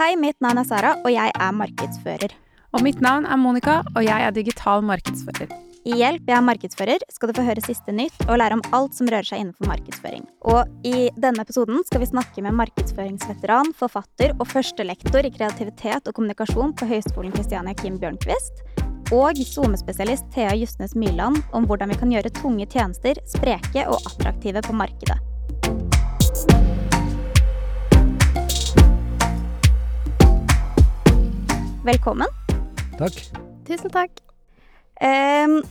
Hei, mitt navn er Sara, og jeg er markedsfører. Og mitt navn er Monica, og jeg er digital markedsfører. I Hjelp, jeg er markedsfører skal du få høre siste nytt og lære om alt som rører seg innenfor markedsføring. Og i denne episoden skal vi snakke med markedsføringsveteran, forfatter og førstelektor i kreativitet og kommunikasjon på Høgskolen Kristiania Kim Bjørnquist og SoMe-spesialist Thea Justnes Myrland om hvordan vi kan gjøre tunge tjenester spreke og attraktive på markedet. Velkommen. Takk. Tusen takk. Um,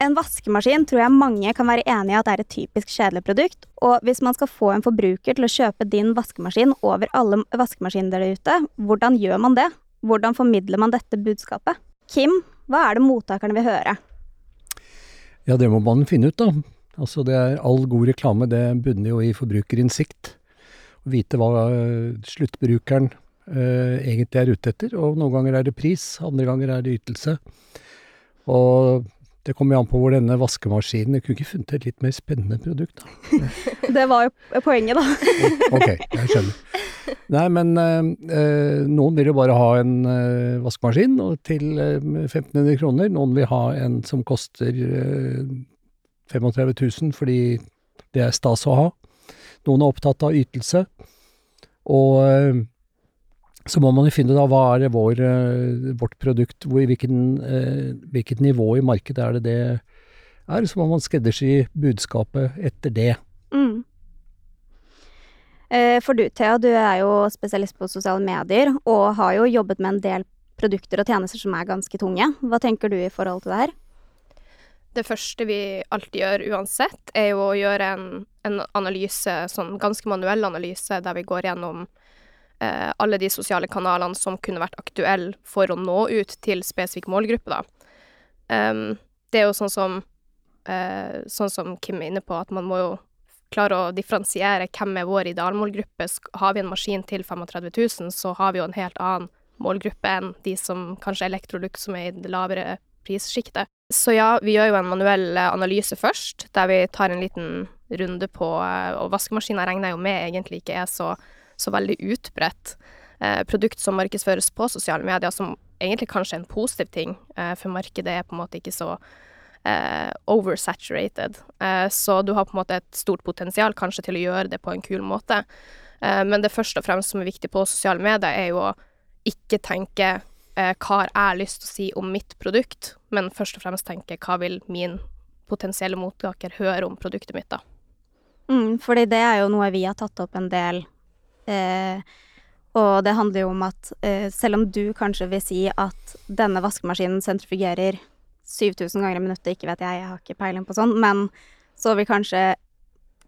en vaskemaskin tror jeg mange kan være enig i at er et typisk kjedelig produkt. Og hvis man skal få en forbruker til å kjøpe din vaskemaskin over alle vaskemaskiner der ute, hvordan gjør man det? Hvordan formidler man dette budskapet? Kim, hva er det mottakerne vil høre? Ja, det må man finne ut, da. Altså, det er all god reklame, det bunner jo i forbrukerinnsikt. Å vite hva eh, sluttbrukeren egentlig er ute etter. Og noen ganger er det pris, andre ganger er det ytelse. Og det kommer jo an på hvor denne vaskemaskinen Jeg kunne ikke funnet et litt mer spennende produkt, da. Det var jo poenget, da. ok, jeg skjønner. Nei, men eh, noen vil jo bare ha en eh, vaskemaskin til eh, 1500 kroner. Noen vil ha en som koster 35 000 fordi det er stas å ha. Noen er opptatt av ytelse. Og så må man jo finne da hva er vår, vårt produkt, hvor, hvilken, hvilket nivå i markedet er det det er. Så må man skreddersy budskapet etter det. Mm. For du Thea, du er jo spesialist på sosiale medier og har jo jobbet med en del produkter og tjenester som er ganske tunge. Hva tenker du i forhold til det her? Det første vi alltid gjør uansett, er jo å gjøre en, en analyse, sånn ganske manuell analyse, der vi går gjennom eh, alle de sosiale kanalene som kunne vært aktuelle for å nå ut til spesifikk målgruppe, da. Det er jo sånn som, eh, sånn som Kim er inne på, at man må jo klare å differensiere hvem er vår idealmålgruppe. Har vi en maskin til 35 000, så har vi jo en helt annen målgruppe enn de som kanskje er Electrolux, som er i det lavere prissjiktet. Så ja, vi gjør jo en manuell analyse først, der vi tar en liten runde på Og vaskemaskiner regner jeg jo med egentlig ikke er så, så veldig utbredt eh, produkt som markedsføres på sosiale medier, som egentlig kanskje er en positiv ting, eh, for markedet er på en måte ikke så eh, oversaturated. Eh, så du har på en måte et stort potensial kanskje til å gjøre det på en kul måte. Eh, men det første og fremst som er viktig på sosiale medier, er jo å ikke tenke eh, hva har jeg lyst til å si om mitt produkt, men først og fremst tenke hva vil min potensielle mottaker høre om produktet mitt, da. Mm, fordi det er jo noe vi har tatt opp en del. Eh, og det handler jo om at eh, selv om du kanskje vil si at denne vaskemaskinen sentrifugerer 7000 ganger i minuttet, ikke vet jeg, jeg har ikke peiling på sånn, men så vil kanskje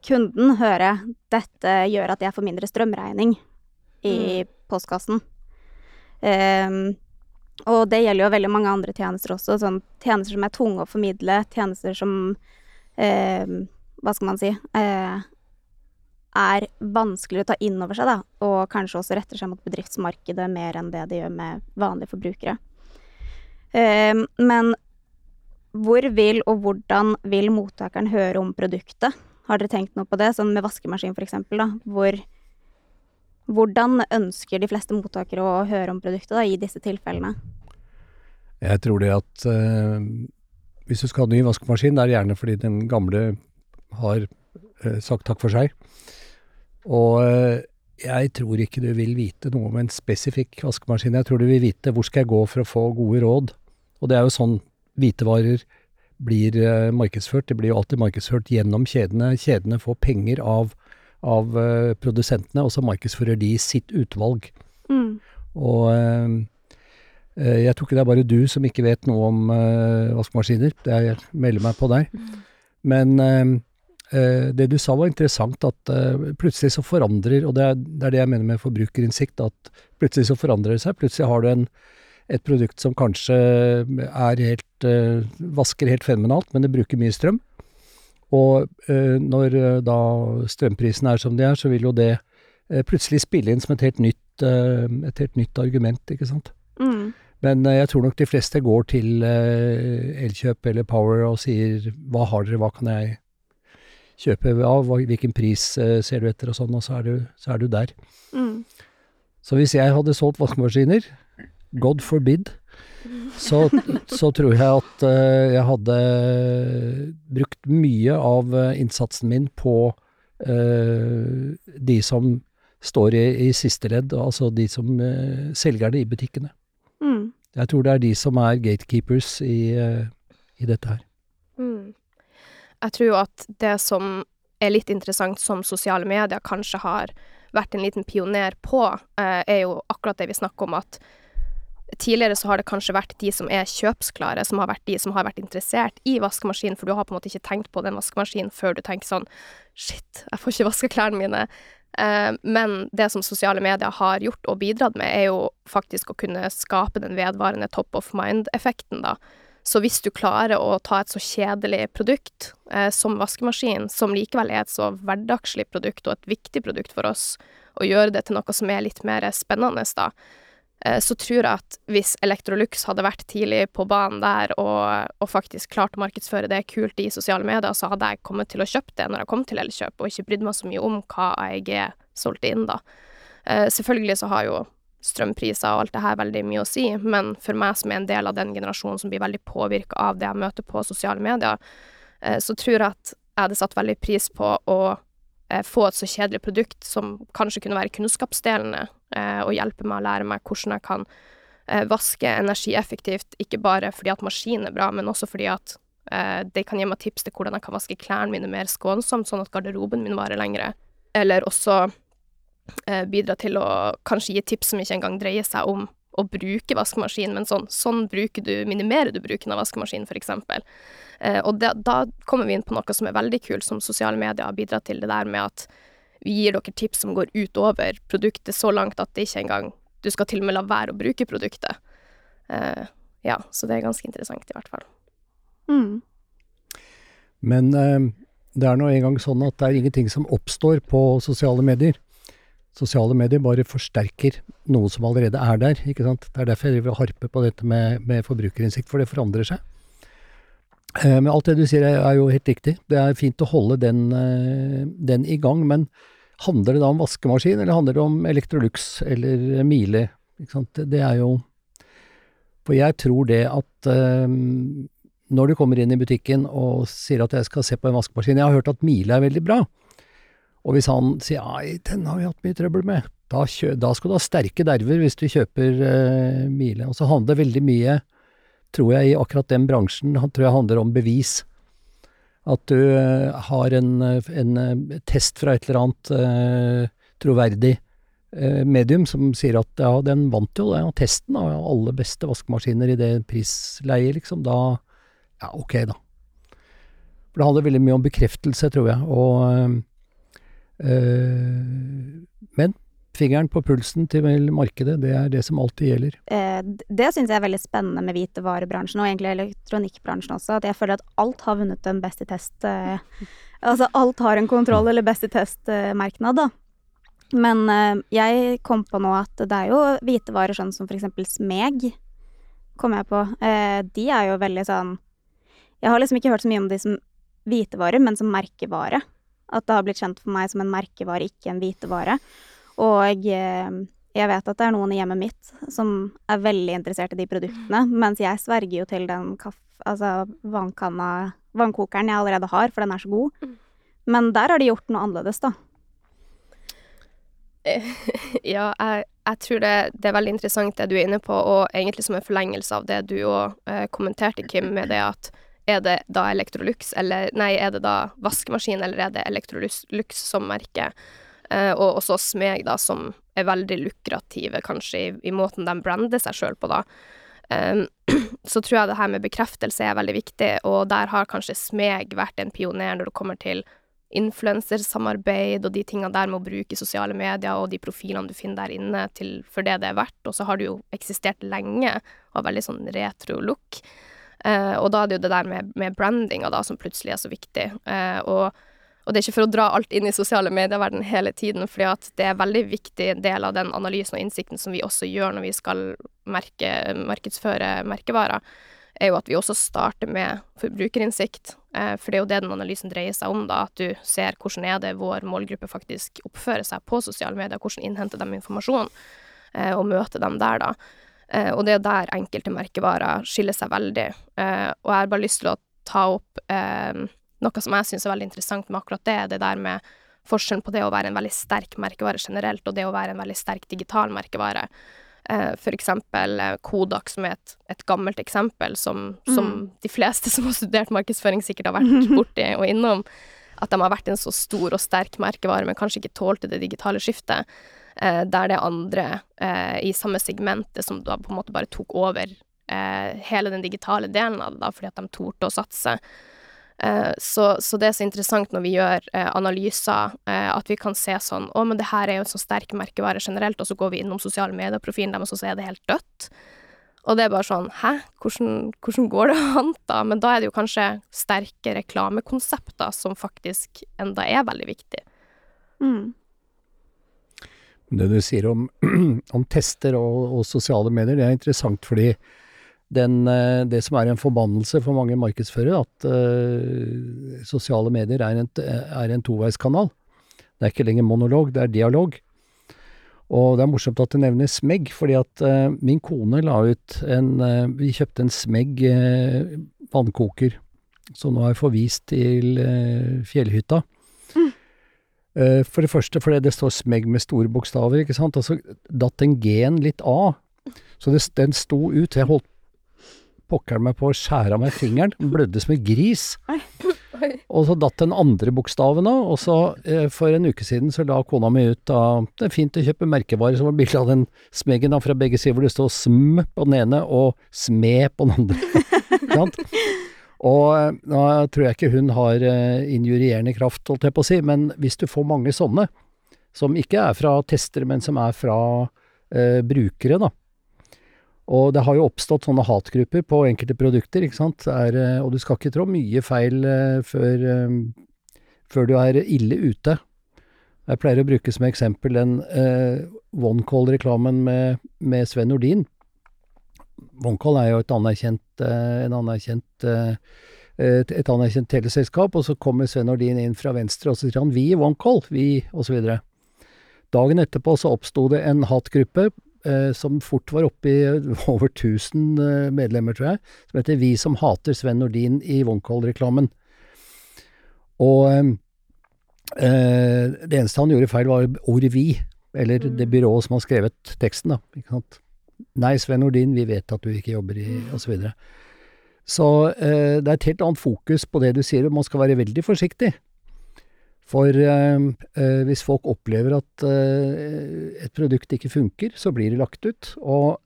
kunden høre dette gjør at jeg får mindre strømregning i mm. postkassen. Um, og det gjelder jo veldig mange andre tjenester også, sånn tjenester som er tunge å formidle, tjenester som um, Hva skal man si uh, er vanskeligere å ta inn over seg, da, og kanskje også retter seg mot bedriftsmarkedet mer enn det de gjør med vanlige forbrukere. Um, men hvor vil og hvordan vil mottakeren høre om produktet? Har dere tenkt noe på det, sånn med vaskemaskin eksempel, da, hvor hvordan ønsker de fleste mottakere å høre om produktet da, i disse tilfellene? Jeg tror det at uh, hvis du skal ha ny vaskemaskin, det er gjerne fordi den gamle har uh, sagt takk for seg. Og uh, jeg tror ikke du vil vite noe om en spesifikk vaskemaskin. Jeg tror du vil vite hvor skal jeg gå for å få gode råd. Og det er jo sånn hvitevarer blir uh, markedsført. Det blir jo alltid markedsført gjennom kjedene. Kjedene får penger av, av uh, produsentene, og så markedsfører de sitt utvalg. Mm. Og jeg tror ikke det er bare du som ikke vet noe om vaskemaskiner. Jeg melder meg på der. Mm. Men det du sa var interessant, at plutselig så forandrer Og det er, det er, det jeg mener med forbrukerinnsikt, at plutselig så forandrer det seg. Plutselig har du en et produkt som kanskje er helt uh, vasker helt fenomenalt, men det bruker mye strøm. Og når da strømprisene er som de er, så vil jo det plutselig spille inn som et helt nytt, et helt nytt argument, ikke sant. Mm. Men jeg tror nok de fleste går til Elkjøp eller Power og sier hva har dere, hva kan jeg kjøpe av, hvilken pris ser du etter og sånn, og så er du, så er du der. Mm. Så hvis jeg hadde solgt vaskemaskiner, God forbid, så, så tror jeg at eh, jeg hadde brukt mye av eh, innsatsen min på eh, de som står i, i siste ledd, altså de som uh, det i butikkene. Mm. Jeg tror det er de som er gatekeepers i, eh, i dette her. Mm. Jeg tror jo at det som er litt interessant som sosiale medier kanskje har vært en liten pioner på, eh, er jo akkurat det vi snakker om at tidligere så har det kanskje vært de som er kjøpsklare, som har vært de som har vært interessert i vaskemaskinen, for du har på en måte ikke tenkt på den vaskemaskinen før du tenker sånn Shit, jeg får ikke vaska klærne mine. Eh, men det som sosiale medier har gjort og bidratt med, er jo faktisk å kunne skape den vedvarende top of mind-effekten, da. Så hvis du klarer å ta et så kjedelig produkt eh, som vaskemaskin, som likevel er et så hverdagslig produkt og et viktig produkt for oss, og gjøre det til noe som er litt mer spennende, da, eh, så tror jeg at hvis Electrolux hadde vært tidlig på banen der og, og faktisk klart å markedsføre det kult i sosiale medier, så hadde jeg kommet til å kjøpe det når jeg kom til Elkjøp, og ikke brydd meg så mye om hva AEG solgte inn, da. Eh, selvfølgelig så har jo strømpriser og alt det her veldig mye å si, men for meg som er en del av den generasjonen som blir veldig påvirka av det jeg møter på sosiale medier, eh, så tror jeg at jeg hadde satt veldig pris på å eh, få et så kjedelig produkt som kanskje kunne være kunnskapsdelende, eh, og hjelpe meg å lære meg hvordan jeg kan vaske energieffektivt, ikke bare fordi at maskinen er bra, men også fordi at det kan gi meg tips til hvordan jeg kan vaske klærne mine mer skånsomt, sånn at garderoben min varer lengre. Eller også bidra til å kanskje gi tips som ikke engang dreier seg om å bruke vaskemaskin, men sånn, sånn bruker du, minimerer du bruken av vaskemaskin, for eksempel. Eh, og da, da kommer vi inn på noe som er veldig kult, som sosiale medier har bidratt til, det der med at vi gir dere tips som går utover produktet så langt at det ikke engang Du skal til og med la være å bruke produktet. Eh, ja, så det er ganske interessant, i hvert fall. Mm. Men eh, det er nå engang sånn at det er ingenting som oppstår på sosiale medier. Sosiale medier bare forsterker noe som allerede er der. ikke sant? Det er derfor jeg vil harpe på dette med, med forbrukerinnsikt, for det forandrer seg. Eh, men alt det du sier er, jo helt riktig. Det er fint å holde den, eh, den, i gang. Men handler det da om vaskemaskin, eller handler det om Electrolux eller Miele? Ikke sant? Det, det er jo For jeg tror det at eh, når du kommer inn i butikken og sier at jeg skal se på en vaskemaskin Jeg har hørt at Miele er veldig bra. Og hvis han sier nei, den har vi hatt mye trøbbel med, da, kjø, da skal du ha sterke derver hvis du kjøper uh, Mile. Og så handler det veldig mye, tror jeg, i akkurat den bransjen, tror jeg handler om bevis. At du uh, har en, en uh, test fra et eller annet troverdig medium som sier at ja, den vant jo den testen av aller beste vaskemaskiner i det prisleiet, liksom. Da ja, ok, da. For det handler veldig mye om bekreftelse, tror jeg. Og øh, Men fingeren på pulsen til markedet, det er det som alltid gjelder. Eh, det syns jeg er veldig spennende med hvitevarebransjen, og egentlig elektronikkbransjen også. At jeg føler at alt har vunnet en Best i test eh, Altså alt har en kontroll eller Best i test-merknad, da. Men eh, jeg kom på nå at det er jo hvitevarer sånn som for eksempel Smeg, kom jeg på. Eh, de er jo veldig sånn jeg har liksom ikke hørt så mye om de som hvitevarer, men som merkevare. At det har blitt kjent for meg som en merkevare, ikke en hvitevare. Og eh, jeg vet at det er noen i hjemmet mitt som er veldig interessert i de produktene, mens jeg sverger jo til den kaffe, Altså vannkanna Vannkokeren jeg allerede har, for den er så god. Mm. Men der har de gjort noe annerledes, da. Ja, jeg, jeg tror det, det, er veldig interessant det du er inne på, og egentlig som en forlengelse av det du òg eh, kommenterte, Kim, med det at er det da Electrolux, eller Nei, er det da vaskemaskin, eller er det Electrolux som merke? Eh, og også Smeg, da, som er veldig lukrative, kanskje, i, i måten de brander seg sjøl på, da. Um, så tror jeg det her med bekreftelse er veldig viktig, og der har kanskje Smeg vært en pioner når det kommer til influensersamarbeid og de tingene der med å bruke sosiale medier og de profilene du finner der inne til, for det det er verdt. Og så har du jo eksistert lenge og veldig sånn retro look. Eh, og da er det jo det der med, med brandinga da som plutselig er så viktig. Eh, og, og, det er ikke for å dra alt inn i sosiale medier-verden hele tiden, fordi at det er en veldig viktig del av den analysen og innsikten som vi også gjør når vi skal merke, markedsføre merkevarer, er jo at vi også starter med forbrukerinnsikt. Eh, for det er jo det den analysen dreier seg om, da. At du ser hvordan er det vår målgruppe faktisk oppfører seg på sosiale medier, hvordan innhenter de informasjon. og møter dem der, da. Eh, og det er der enkelte merkevarer skiller seg veldig. Eh, og jeg har bare lyst til å ta opp eh, noe som jeg syns er veldig interessant med akkurat det, det der med forskjellen på det å være en veldig sterk merkevare generelt, og det å være en veldig sterk digital merkevare. Eh, for eksempel Kodak, som er et, et gammelt eksempel, som, som de fleste som har studert markedsføring, sikkert har vært borti og innom. At de har vært en så stor og sterk merkevare, men kanskje ikke tålte det digitale skiftet. Eh, der det andre eh, i samme segmentet som da på en måte bare tok over eh, hele den digitale delen av det, da, fordi at de torde å satse. Så, så det er så interessant når vi gjør eh, analyser, eh, at vi kan se sånn Å, men det her er jo en så sterk merkevare generelt, og så går vi innom sosiale medier-profilen deres, og så er det helt dødt. Og det er bare sånn Hæ, hvordan, hvordan går det an, da? Men da er det jo kanskje sterke reklamekonsepter som faktisk enda er veldig viktig. Mm. Det du sier om, om tester og, og, sosiale medier, det er interessant fordi den, eh, det som er en forbannelse for mange markedsførere, at uh, sosiale medier er en, er en toveiskanal. Det er ikke lenger monolog, det er dialog. Og det er morsomt at du nevner smegg, fordi at uh, min kone la ut en uh, Vi kjøpte en smegg vannkoker, som nå er forvist til fjellhytta. Uh, for det første fordi det står smegg med store bokstaver, ikke sant, og så datt en G-en litt av. Så det, den sto ut. Jeg holdt pokkeren meg på å skjære av meg fingeren, den blødde som en gris. Og så datt den andre bokstaven av, og så uh, for en uke siden så la kona mi ut av Det er fint å kjøpe merkevarer som var bilde av den smeggen da fra begge sider, hvor det står sm på den ene og sme på den andre. Og eh, nå tror jeg ikke hun har uh, injurierende kraft, holdt jeg på å si, men hvis du får mange sånne, som ikke er fra testere, men som er fra eh, brukere, da. Og det har jo oppstått sånne hatgrupper på enkelte produkter, ikke sant, er, uh, og du skal ikke trå mye feil før, før, du er ille ute. Jeg pleier å bruke som eksempel den OneCall-reklamen med, med Sven Nordin OneCall er jo et anerkjent, eh, en anerkjent eh, et, et anerkjent teleselskap, og så kommer Sven Nordin inn fra venstre, og så sier han 'vi i OneCall', vi, osv. Dagen etterpå så oppsto det en hatgruppe eh, som fort var oppe i over 1000 eh, medlemmer, tror jeg, som heter 'Vi som hater Sven Nordin i OneCall-reklamen'. Og eh, det eneste han gjorde feil, var ordet 'vi', eller det byrået som har skrevet teksten, da. ikke sant? Nei, Sven Nordin, vi vet at du ikke jobber i osv. Så, videre. så eh, det er et helt annet fokus på det du sier, og man skal være veldig forsiktig. For eh, eh, hvis folk opplever at et produkt ikke funker, så blir det lagt ut. Og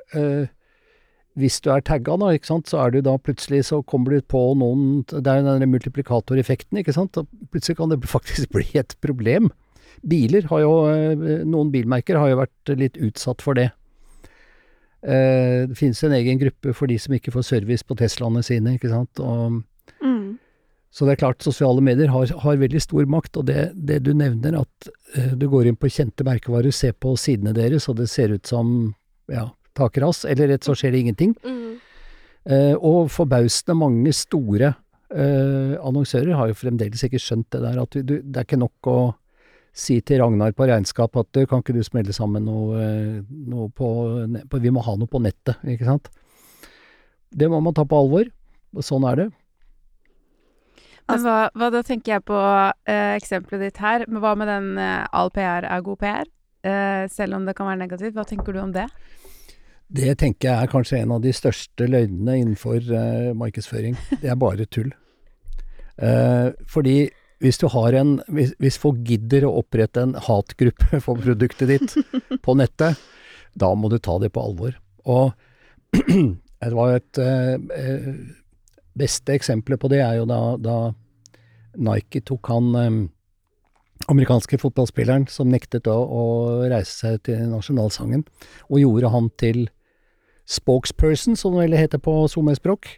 hvis du er tagga, da, så er du da plutselig så kommer du på noen Det er den multiplikatoreffekten, ikke sant. Og plutselig kan det faktisk bli et problem. Biler har jo Noen bilmerker har jo vært litt utsatt for det. Eh, det finnes en egen gruppe for de som ikke får service på Teslaene sine, ikke sant. Og, mm. Så det er klart, sosiale medier har, har veldig stor makt, og det, det du nevner, at uh, du går inn på kjente merkevarer, ser på sidene deres, og det ser ut som ja, takras, eller rett så skjer det ingenting. Mm. Uh, og forbausende mange store uh, annonsører har jo fremdeles ikke skjønt det der, at du, det er ikke nok å si til Ragnar på regnskap at du, kan ikke du smelle sammen noe, noe på, på, Vi må ha noe på nettet, ikke sant. Det må man ta på alvor. Og sånn er det. Men hva, hva da tenker jeg på eh, eksempelet ditt her. Men hva med den eh, all PR er god PR? Eh, selv om det kan være negativt. Hva tenker du om det? Det tenker jeg er kanskje en av de største løgnene innenfor eh, markedsføring. Det er bare tull. Eh, fordi hvis, en, hvis, hvis, folk gidder å opprette en hatgruppe for produktet ditt på nettet, da må du ta det på alvor. Og det var et eh, beste eksempelet på det er jo da, da Nike tok han eh, amerikanske fotballspilleren som nektet å, å reise seg til nasjonalsangen, og gjorde han til spokesperson, som det vel heter på SoMe-språk,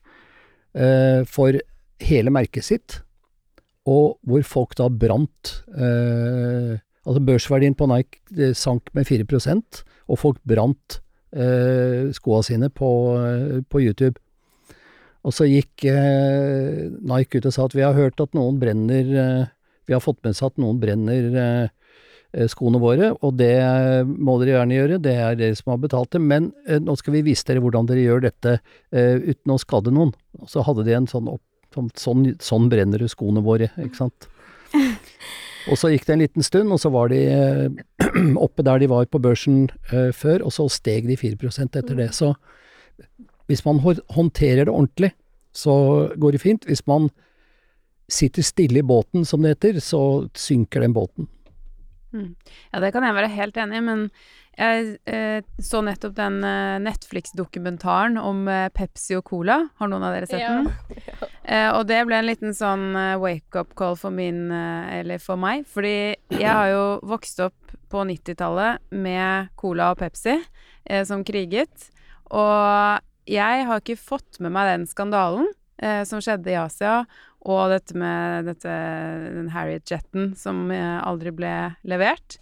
eh, for hele merket sitt og hvor folk da brant eh, Altså børsverdien på Nike eh, sank med 4% og folk brant eh, skoa sine på, eh, på, YouTube. Og så gikk eh, Nike ut og sa at vi har hørt at noen brenner eh, Vi har fått med seg at noen brenner eh, skoene våre, og det må dere gjerne gjøre, det er dere som har betalt det, men nå skal vi vise dere hvordan dere gjør dette uten å skade noen. Og så hadde de en sånn opp, sånn, sånn, brenner du skoene våre, ikke sant. Og så gikk det en liten stund, og så var de eh, oppe der de var på børsen eh, før, og så steg de 4% etter det. Så hvis man håndterer det ordentlig, så går det fint. Hvis man sitter stille i båten, som det heter, så synker den båten. Mm. Ja, det kan jeg være helt enig i, men jeg eh, så nettopp den eh, Netflix-dokumentaren om eh, Pepsi og Cola. Har noen av dere sett den? Eh, og det ble en liten sånn eh, wake-up call for min, eh, eller for meg. Fordi jeg har jo vokst opp på 90-tallet med Cola og Pepsi som kriget. Og jeg har ikke fått med meg den skandalen som skjedde i Asia, og dette med dette, den Harriet Jetten som eh, aldri ble levert.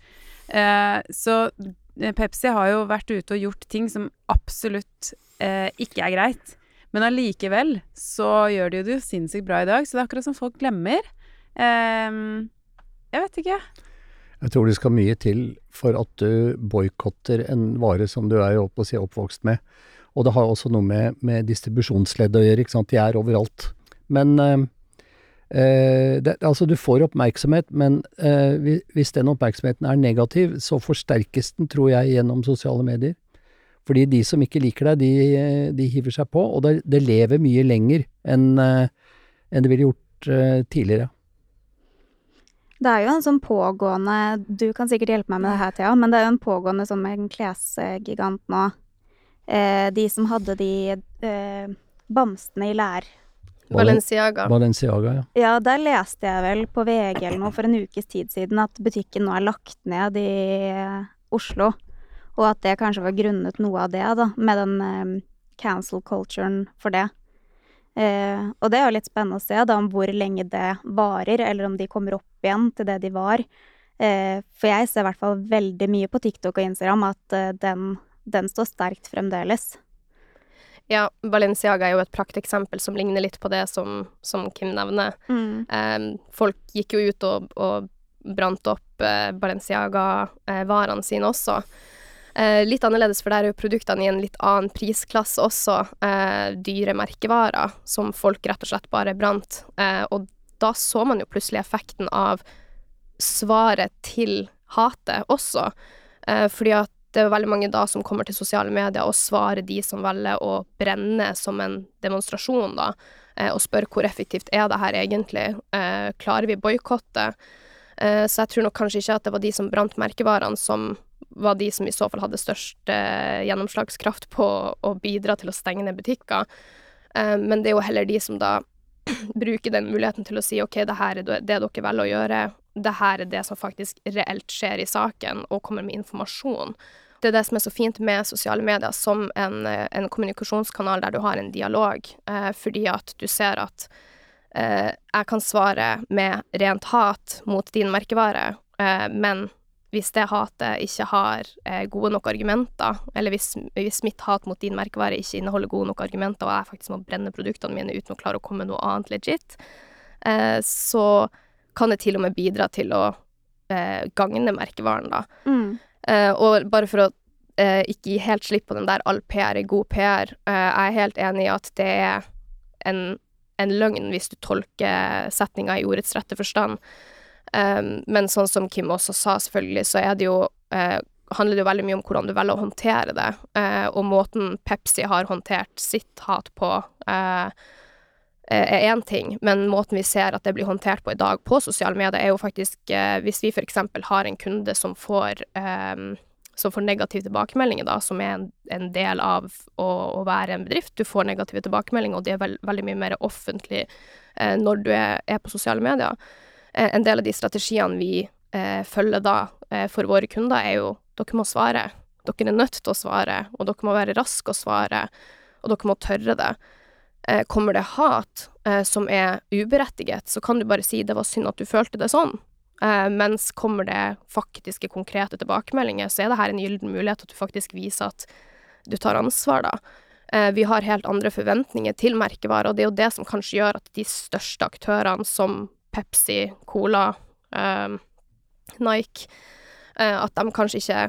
Eh, så eh, Pepsi har jo vært ute og gjort ting som absolutt eh, ikke er greit. Men allikevel så gjør de jo det jo sinnssykt bra i dag, så det er akkurat som folk glemmer. Eh, jeg vet ikke. Jeg tror det skal mye til for at du boikotter en vare som du er opp si, oppvokst med. Og det har også noe med, med distribusjonsleddet å gjøre, ikke sant. De er overalt. Men eh, det, altså du får oppmerksomhet, men eh, hvis den oppmerksomheten er negativ, så forsterkes den, tror jeg, gjennom sosiale medier. Fordi de som ikke liker deg, de, eh, de hiver seg på, og det, det lever mye lenger enn en det ville gjort eh, tidligere. Det er jo en sånn pågående Du kan sikkert hjelpe meg med det her, Thea, men det er jo en pågående sånn en klesgigant nå. Eh, de som hadde de eh, bamsene i lær. Balenciaga. Balenciaga, ja. Ja, der leste jeg vel på VG eller noe for en ukes tid siden at butikken nå er lagt ned i eh, Oslo. Og at det kanskje var grunnet noe av det, da, med den eh, cancel culturen for det. Eh, og det er jo litt spennende å se da om hvor lenge det varer, eller om de kommer opp igjen til det de var. Eh, for jeg ser i hvert fall veldig mye på TikTok og Instagram at eh, den, den står sterkt fremdeles. Ja, Balenciaga er jo et prakteksempel som ligner litt på det som, som Kim nevner. Eh, folk gikk jo ut og, og brant opp eh, Balenciaga-varene sine også. Eh, litt annerledes, for der er jo produktene i en litt annen prisklasse også. Eh, dyre merkevarer som folk rett og slett bare brant. Eh, og da så man jo plutselig effekten av svaret til hatet også. Eh, fordi at det er veldig mange da som kommer til sosiale medier og svarer de som velger å brenne som en demonstrasjon, da, eh, og spør hvor effektivt er det her egentlig, eh, klarer vi boikotte? Eh, så jeg tror nok kanskje ikke at det var de som brant merkevarene som var de som i så fall hadde størst gjennomslagskraft på å bidra til å stenge ned butikker. Men det er jo heller de som da bruker den muligheten til å si OK, det her er det dere velger å gjøre, det her er det som faktisk reelt skjer i saken, og kommer med informasjon. Det er det som er så fint med sosiale medier som en, en kommunikasjonskanal der du har en dialog, eh, fordi at du ser at eh, jeg kan svare med rent hat mot din merkevare, eh, men hvis det hatet ikke har eh, gode nok argumenter, eller hvis, hvis mitt hat mot din merkevare ikke inneholder gode nok argumenter, og jeg faktisk må brenne produktene mine uten å klare å komme med noe annet legit, eh, så kan det til og med bidra til å eh, gagne merkevaren, da. Mm. Eh, og bare for å eh, ikke gi helt slipp på den der all PR er god PR, eh, jeg er helt enig i at det er en, en løgn hvis du tolker setninga i ordets rette forstand. Men sånn som Kim også sa, selvfølgelig, så er det jo eh, handler det jo veldig mye om hvordan du velger å håndtere det. Eh, og måten Pepsi har håndtert sitt hat på, eh, er én ting, men måten vi ser at det blir håndtert på i dag på sosiale medier, er jo faktisk Hvis vi f.eks. har en kunde som får som får negative tilbakemeldinger, da, som er en, del av å, å være en bedrift. Du får negative tilbakemeldinger, og det er veld, veldig mye mer offentlig når du er, er på sosiale medier. Eh, en del av de strategiene vi eh, følger da eh, for våre kunder, er jo dere må svare. Dere er nødt til å svare, og dere må være raske å svare, og dere må tørre det. Kommer det hat som er uberettiget, så kan du bare si 'det var synd at du følte det sånn'. Mens kommer det faktiske, konkrete tilbakemeldinger, så er det her en gyllen mulighet at du faktisk viser at du tar ansvar, da. Vi har helt andre forventninger til merkevarer, og det er jo det som kanskje gjør at de største aktørene som Pepsi, Cola, eh, Nike, Eh, at de kanskje ikke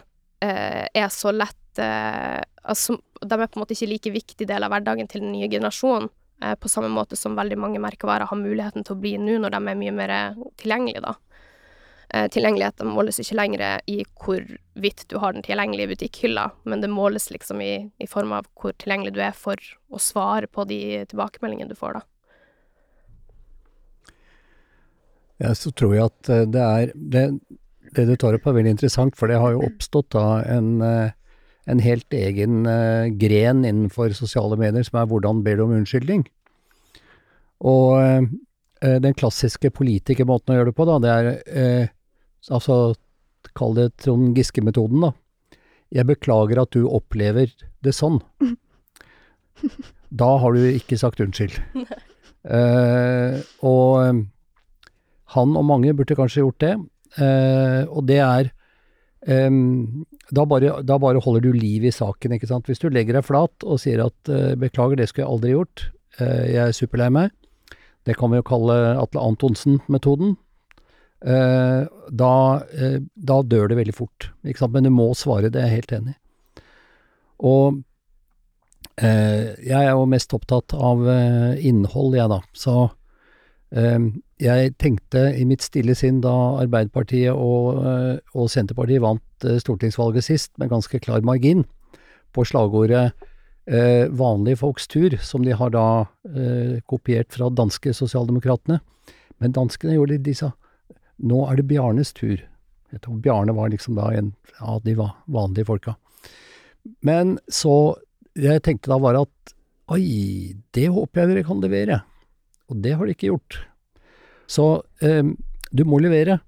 eh, er så lett eh, altså, De er på en måte ikke like viktig del av hverdagen til den nye generasjonen, på samme måte som veldig mange merkevarer har muligheten til å bli nå, når de er mye mer tilgjengelige, da. Tilgjengeligheten måles ikke lenger i hvorvidt du har den tilgjengelig i butikkhylla, men det måles liksom i, i form av hvor tilgjengelig du er for å svare på de tilbakemeldingene du får, da. Ja, så tror jeg at eh, det er det, det du tar opp er veldig interessant, for det har jo oppstått da en, eh, en helt egen uh, gren innenfor sosiale medier som er hvordan ber du om unnskyldning? Og den klassiske politikermåten å gjøre det på, da, det er eh, altså kall det Trond Giske-metoden, da. Jeg beklager at du opplever det sånn. Da har du ikke sagt unnskyld. og han og mange burde kanskje gjort det, og det er Um, da, bare, da, bare, holder du liv i saken, ikke sant. Hvis du legger deg flat og sier at uh, 'beklager, det skulle jeg aldri gjort', uh, jeg er superlei meg, det kan vi jo kalle Atle Antonsen-metoden, uh, da, da, dør det veldig fort, ikke sant. Men du må svare, det er jeg helt enig i. Og jeg er jo mest opptatt av innhold, jeg da. Så jeg tenkte i mitt stille sinn da Arbeiderpartiet og, eh, og Senterpartiet vant eh, stortingsvalget sist, med ganske klar margin, på slagordet eh, 'vanlige folks tur', som de har da kopiert fra danske sosialdemokratene. Men danskene gjorde det, de sa 'nå er det Bjarnes tur'. Jeg tror Bjarne var liksom da en av de vanlige folka. Men så Jeg tenkte da bare at oi, det håper jeg dere kan levere. Og det har de ikke gjort. Så eh, du må levere.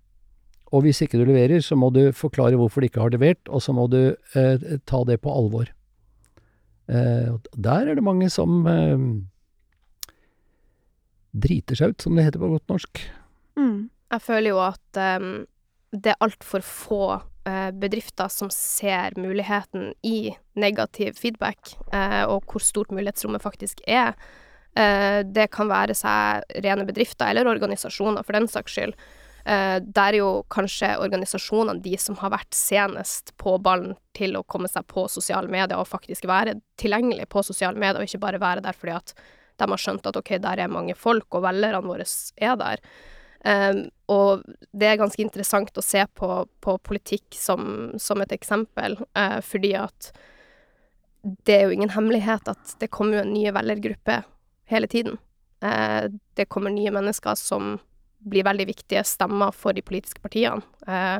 Og hvis ikke du leverer, så må du forklare hvorfor du ikke har levert, og så må du eh, ta det på alvor. Eh, der er det mange som driter seg ut, som det heter på godt norsk. Mm. Jeg føler jo at um, det er altfor få uh, bedrifter som ser muligheten i negativ feedback, uh, og hvor stort mulighetsrommet faktisk er. Eh, det kan være seg rene bedrifter eller organisasjoner, for den saks skyld. Uh, der er jo kanskje organisasjonene de som har vært senest på ballen til å komme seg på sosiale medier og faktisk være tilgjengelig på sosiale medier, og ikke bare være der fordi at de har skjønt at ok, der er mange folk, og velgerne våre er der. Um, og det er ganske interessant å se på, på politikk som, som, et eksempel, uh, fordi at det er jo ingen hemmelighet at det kommer jo en ny velgergruppe hele tiden. Eh, det kommer nye mennesker som blir veldig viktige stemmer for de politiske partiene. Eh,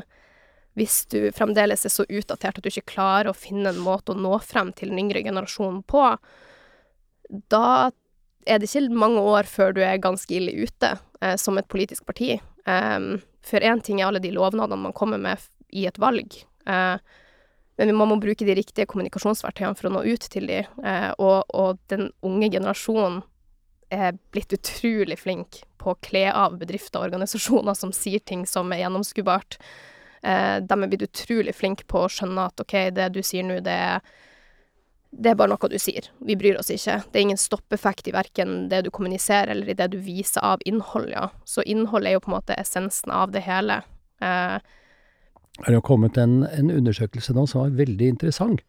hvis du fremdeles er så utdatert at du ikke klarer å finne en måte å nå frem til den yngre generasjonen på, da er det ikke mange år før du er ganske ille ute eh, som et politisk parti. Um, for én ting er alle de lovnadene man kommer med i et valg, Eh, men man må bruke de riktige kommunikasjonsverktøyene for å nå ut til de, Eh, og, og den unge generasjonen er blitt utrolig flink på å kle av bedrifter og organisasjoner som sier ting som er gjennomskuebart. Eh, de er blitt utrolig flinke på å skjønne at OK, det du sier nå, det er det er bare noe du sier. Vi bryr oss ikke. Det er ingen stoppeffekt i verken det du kommuniserer eller i det du viser av innhold, ja. Så innhold er jo på en måte essensen av det hele. Eh, det har kommet en, en undersøkelse nå som var veldig interessant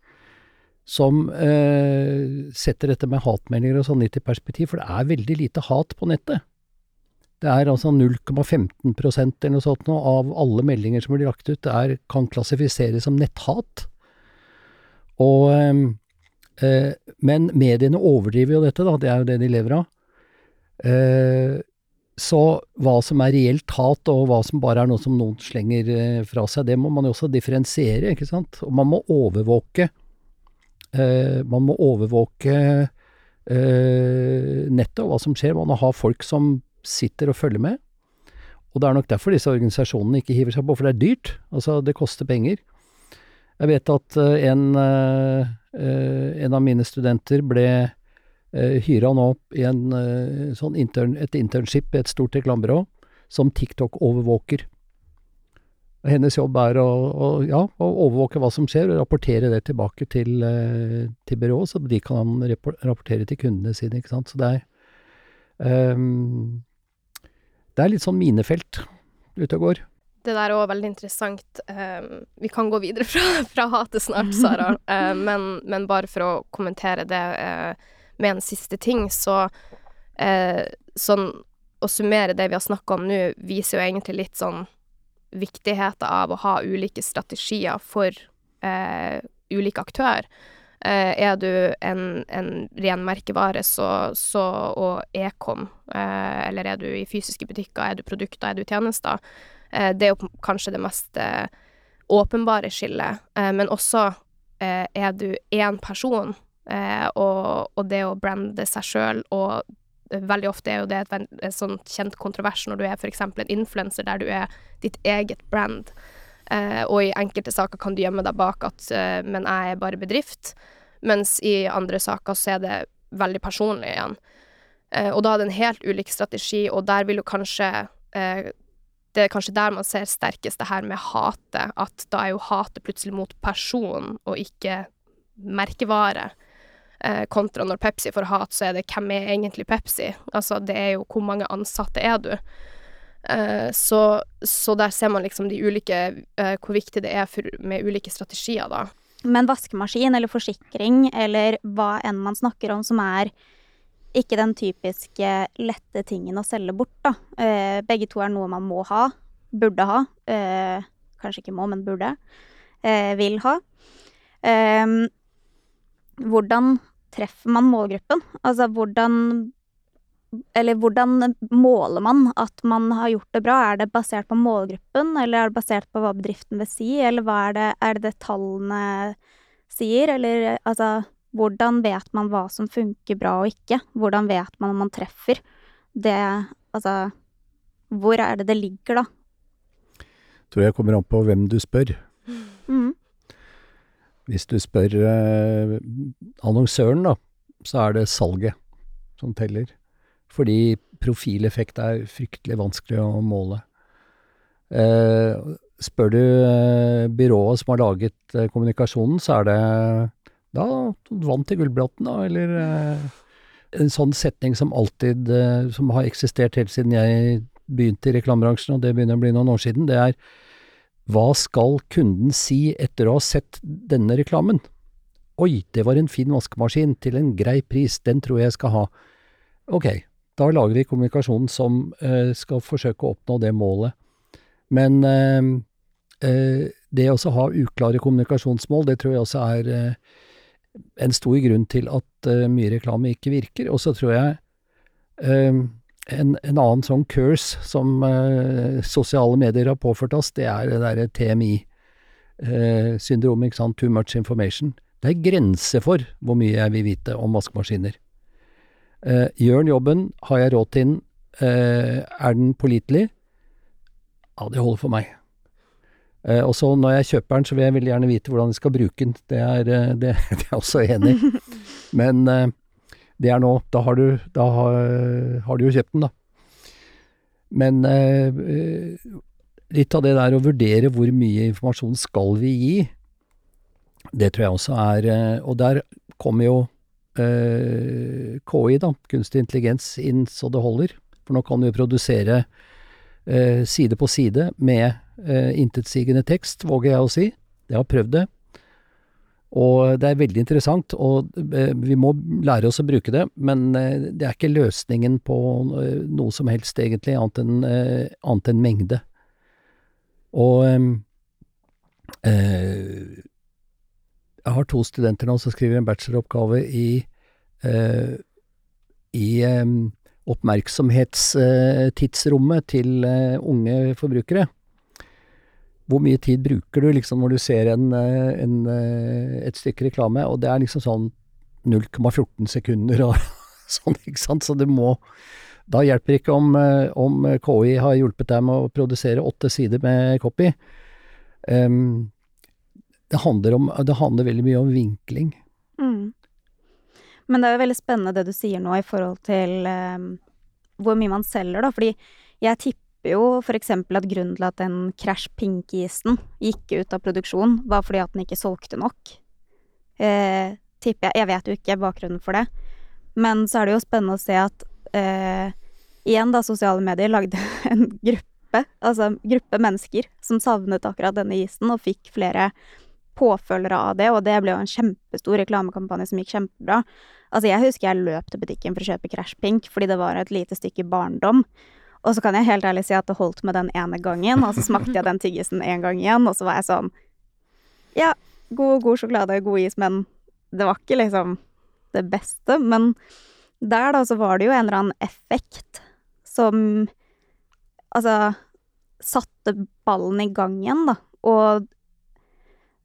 som eh, setter dette med hatmeldinger og sånn litt i perspektiv, for det er veldig lite hat på nettet. Det er altså 0,15% eller noe sånt nå, av alle meldinger som blir lagt ut, er, kan klassifiseres som netthat. Og, eh, eh, men mediene overdriver jo dette, da, det er jo det de lever av. Eh, så hva som er reelt hat, og hva som bare er noe som noen slenger eh, fra seg, det må man jo også differensiere, ikke sant. Og man må overvåke man må overvåke eh, nettet og hva som skjer. Man må ha folk som sitter og følger med. Og det er nok derfor disse organisasjonene ikke hiver seg på, for det er dyrt. Altså, det koster penger. Jeg vet at uh, en, en, av mine studenter ble hyra nå opp i en, sånn intern, et internship i et stort reklamebyrå som TikTok-overvåker. Hennes jobb er å, å, ja, å, overvåke hva som skjer, og rapportere det tilbake til, eh, til byrået, så de kan rapportere til kundene sine. ikke sant? Så det er um, Det er litt sånn minefelt ute og går. det der er òg veldig interessant. Um, vi kan gå videre fra, fra hatet snart, Sara, uh, men, men, bare for å kommentere det uh, med en siste ting, så uh, Sånn å summere det vi har snakka om nå, viser jo egentlig litt sånn viktigheten av å ha ulike strategier for ulike aktør. er du en, en ren merkevare, så, så og ekom, eller er du i fysiske butikker, er du produkter, er du tjenester, Eh, det er jo kanskje det mest eh, åpenbare skillet. Eh, men også er du én person, og, og, det å brande seg sjøl og Veldig ofte er jo det et, et sånt kjent kontrovers når du er f.eks. en influenser der du er ditt eget brand. Eh, og i enkelte saker kan du gjemme deg bak at eh, 'men jeg er bare bedrift', mens i andre saker så er det veldig personlig igjen. Eh, og da er det en helt ulik strategi, og der vil jo kanskje det er kanskje der man ser sterkest det her med hatet, at da er jo hatet plutselig mot person og ikke merkevare. Eh, kontra når Pepsi får hat, så er det hvem er egentlig Pepsi? Altså, det er jo hvor mange ansatte er du? Eh, så, så, der ser man liksom de ulike eh, Hvor viktig det er for, med ulike strategier, da. Men vaskemaskin eller forsikring eller hva enn man snakker om som er ikke den typiske lette tingen å selge bort, da. Eh, begge to er noe man må ha, burde ha. Eh, kanskje ikke må, men burde. Eh, vil ha. Hvordan treffer man målgruppen? Altså hvordan Eller hvordan måler man at man har gjort det bra? Er det basert på målgruppen, eller er det basert på hva bedriften vil si, eller hva er det, er det, tallene sier, eller altså hvordan vet man hva som funker bra og ikke? Hvordan vet man om man treffer? Det Altså, hvor er det det ligger, da? Tror jeg kommer an på hvem du spør. Hvis du spør eh, annonsøren, da, så er det salget som teller. Fordi profileffekt er fryktelig vanskelig å måle. Eh, spør du eh, byrået som har laget kommunikasjonen, så er det da vant til Gullbråten, da, eller en sånn setning som alltid Som har eksistert helt siden jeg begynte i reklamebransjen, og det begynner å bli noen år siden, det er hva skal kunden si etter å ha sett denne reklamen? Oi, det var en fin vaskemaskin til en grei pris, den tror jeg jeg skal ha. Ok, da lager vi kommunikasjonen som eh, skal forsøke å oppnå det målet. Men eh, eh, det å ha uklare kommunikasjonsmål, det tror jeg også er en stor grunn til at uh, mye reklame ikke virker. Og så tror jeg uh, en, en, annen sånn curse som eh, sosiale medier har påført oss, det er det derre TMI-syndromet, ikke sant, too much information. Det er grenser for hvor mye jeg vil vite om vaskemaskiner. gjør den jobben? Har jeg råd til den? er den pålitelig? Ja, det holder for meg. Eh, og så når jeg kjøper den, så vil jeg veldig gjerne vite hvordan jeg skal bruke den. Det er, eh, det, det er jeg også enig i. Men eh, det er nå. Da har du, da har, har du jo kjøpt den, da. Men eh, litt av det der å vurdere hvor mye informasjon skal vi gi, det tror jeg også er eh, Og der kommer jo eh, KI, da, kunstig intelligens, inn så det holder. For nå kan du produsere side på side med eh, intetsigende tekst, våger jeg å si. Jeg har prøvd det. Og det er veldig interessant, og eh, vi må lære oss å bruke det, men eh, det er ikke løsningen på eh, noe som helst, egentlig, annet enn eh, annet enn mengde. Og eh, jeg har to studenter nå som skriver en bacheloroppgave i, i oppmerksomhetstidsrommet til unge forbrukere. Hvor mye tid bruker du liksom når du ser en, eh, en, eh, et stykke reklame, og det er liksom sånn 0,14 sekunder og sånn, ikke sant, så det må Da hjelper det ikke om, eh, om KI har hjulpet deg med å produsere åtte sider med copy. Um, det, handler om, det handler veldig mye om vinkling. Mm. Men det er jo veldig spennende det du sier nå i forhold til um, hvor mye man selger, da, fordi jeg tipper tipper jo eksempel at grunnen til at den Crash Pink-isen gikk ut av produksjon, var fordi at den ikke solgte nok. Eh, tipper jeg. Jeg vet jo ikke bakgrunnen for det. Men så er det jo spennende å se at eh, igjen, da, sosiale medier lagde en gruppe, altså gruppe mennesker, som savnet akkurat denne isen, og fikk flere påfølgere av det, og det ble jo en kjempestor reklamekampanje som gikk kjempebra. Altså, jeg husker jeg løp til butikken for å kjøpe Crash Pink fordi det var et lite stykke barndom. Og så kan jeg helt ærlig si at det holdt med den ene gangen, og så smakte jeg den tyggisen en gang igjen, og så var jeg sånn Ja, god, god sjokolade, god is, men det var ikke liksom det beste. Men der, da, så var det jo en eller annen effekt som Altså satte ballen i gang igjen, da. Og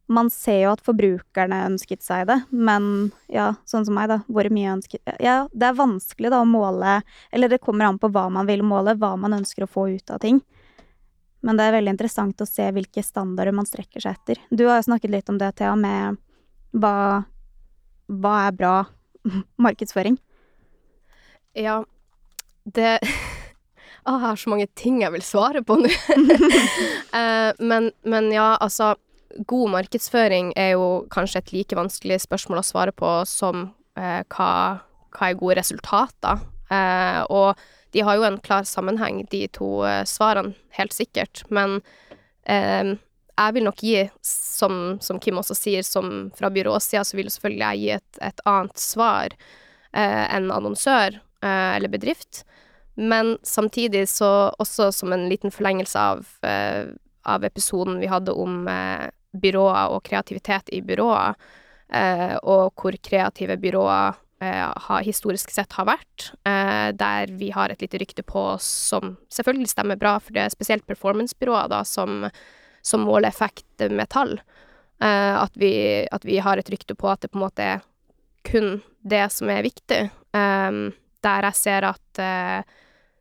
man ser jo at forbrukerne ønsket seg det, men ja, sånn som meg, da. Hvor mye ønsket Ja, det er vanskelig da å måle Eller det kommer an på hva man vil måle, hva man ønsker å få ut av ting. Men det er veldig interessant å se hvilke standarder man strekker seg etter. Du har jo snakket litt om det, Thea, med hva Hva er bra markedsføring? Ja, det Å, jeg har så mange ting jeg vil svare på nå. Eh, men, men ja, altså God markedsføring er jo kanskje et like vanskelig spørsmål å svare på som eh, hva, hva er gode resultater? Eh, og de har jo en klar sammenheng, de to eh, svarene, helt sikkert. Men eh, jeg vil nok gi, som, som Kim også sier, som fra byråsida, så vil selvfølgelig jeg gi et, et annet svar eh, enn annonsør eh, eller bedrift. Men samtidig så, også som en liten forlengelse av, av episoden vi hadde om eh, byråer og kreativitet i byråer, eh, og hvor kreative byråer eh, har, historisk sett har vært, eh, der vi har et lite rykte på oss som selvfølgelig stemmer bra, for det er spesielt performancebyråer da, som, som måler effekt med tall. At, vi, at vi har et rykte på at det på en måte er kun det som er viktig. Der jeg ser at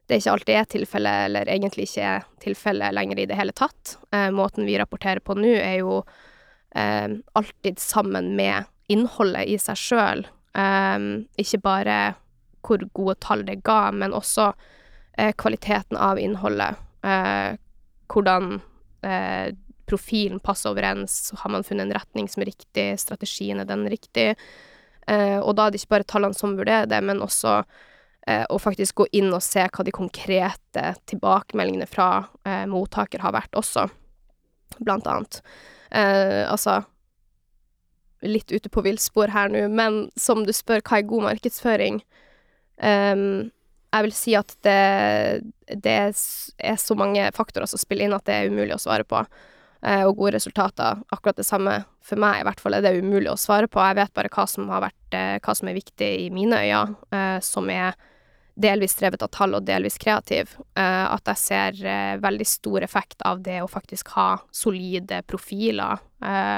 det ikke alltid er tilfelle, eller egentlig ikke er tilfelle lenger i det hele tatt. Eh, måten vi rapporterer på nå, er jo eh, alltid sammen med innholdet i seg sjøl. Eh, ikke bare hvor gode tall det ga, men også eh, kvaliteten av innholdet. Eh, hvordan eh, profilen passer overens, har man funnet en retning som er riktig, strategien er den riktig? og da er det ikke bare tallene som vurderer det, men også og faktisk gå inn og se hva de konkrete tilbakemeldingene fra eh, mottaker har vært også, blant annet. Eh, altså Litt ute på villspor her nå, men som du spør, hva er god markedsføring? Um, jeg vil si at det, det, er så mange faktorer som spiller inn at det er umulig å svare på. Uh, og gode resultater, akkurat det samme for meg, i hvert fall, er det umulig å svare på. Jeg vet bare hva som vært, uh, hva som er viktig i mine øyne, uh, som er delvis drevet av tall og delvis kreativ, uh, at jeg ser uh, veldig stor effekt av det å faktisk ha solide profiler. Uh,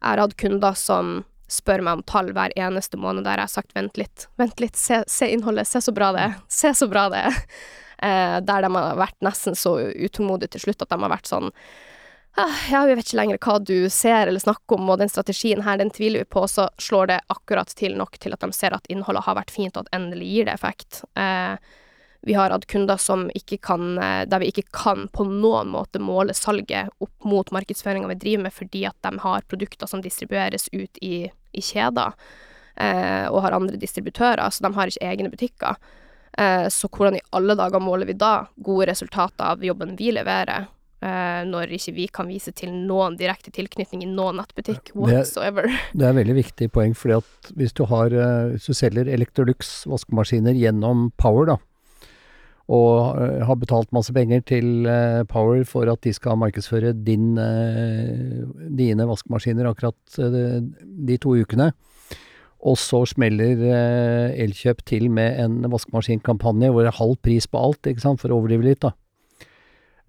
jeg har hatt kunder som spør meg om tall hver eneste måned, der jeg har sagt vent litt, vent litt, se, se innholdet, se så bra det er, se så bra det er. der de har vært nesten så utålmodige til slutt at de har vært sånn ja, vi vet ikke lenger hva du ser eller snakker om, og den strategien her, den tviler vi på, så slår det akkurat til nok til at de ser at innholdet har vært fint, og at endelig gir det effekt. Eh, vi har hatt kunder som ikke kan, eh, der vi ikke kan på noen måte måle salget opp mot markedsføringa vi driver med, fordi at de har produkter som distribueres ut i, i kjeder, eh, og har andre distributører, så de har ikke egne butikker. Eh, så hvordan i alle dager måler vi da gode resultater av jobben vi leverer? Uh, når ikke vi kan vise til noen direkte tilknytning i noen nettbutikk whatsoever. Det, det er veldig viktig poeng, fordi at hvis du har uh, Hvis du selger Electrolux vaskemaskiner gjennom Power, da, og uh, har betalt masse penger til Power for at de skal markedsføre din, dine vaskemaskiner akkurat de to ukene, og så smeller Elkjøp til med en vaskemaskinkampanje hvor det er halv pris på alt, ikke sant, for å overdrive litt, da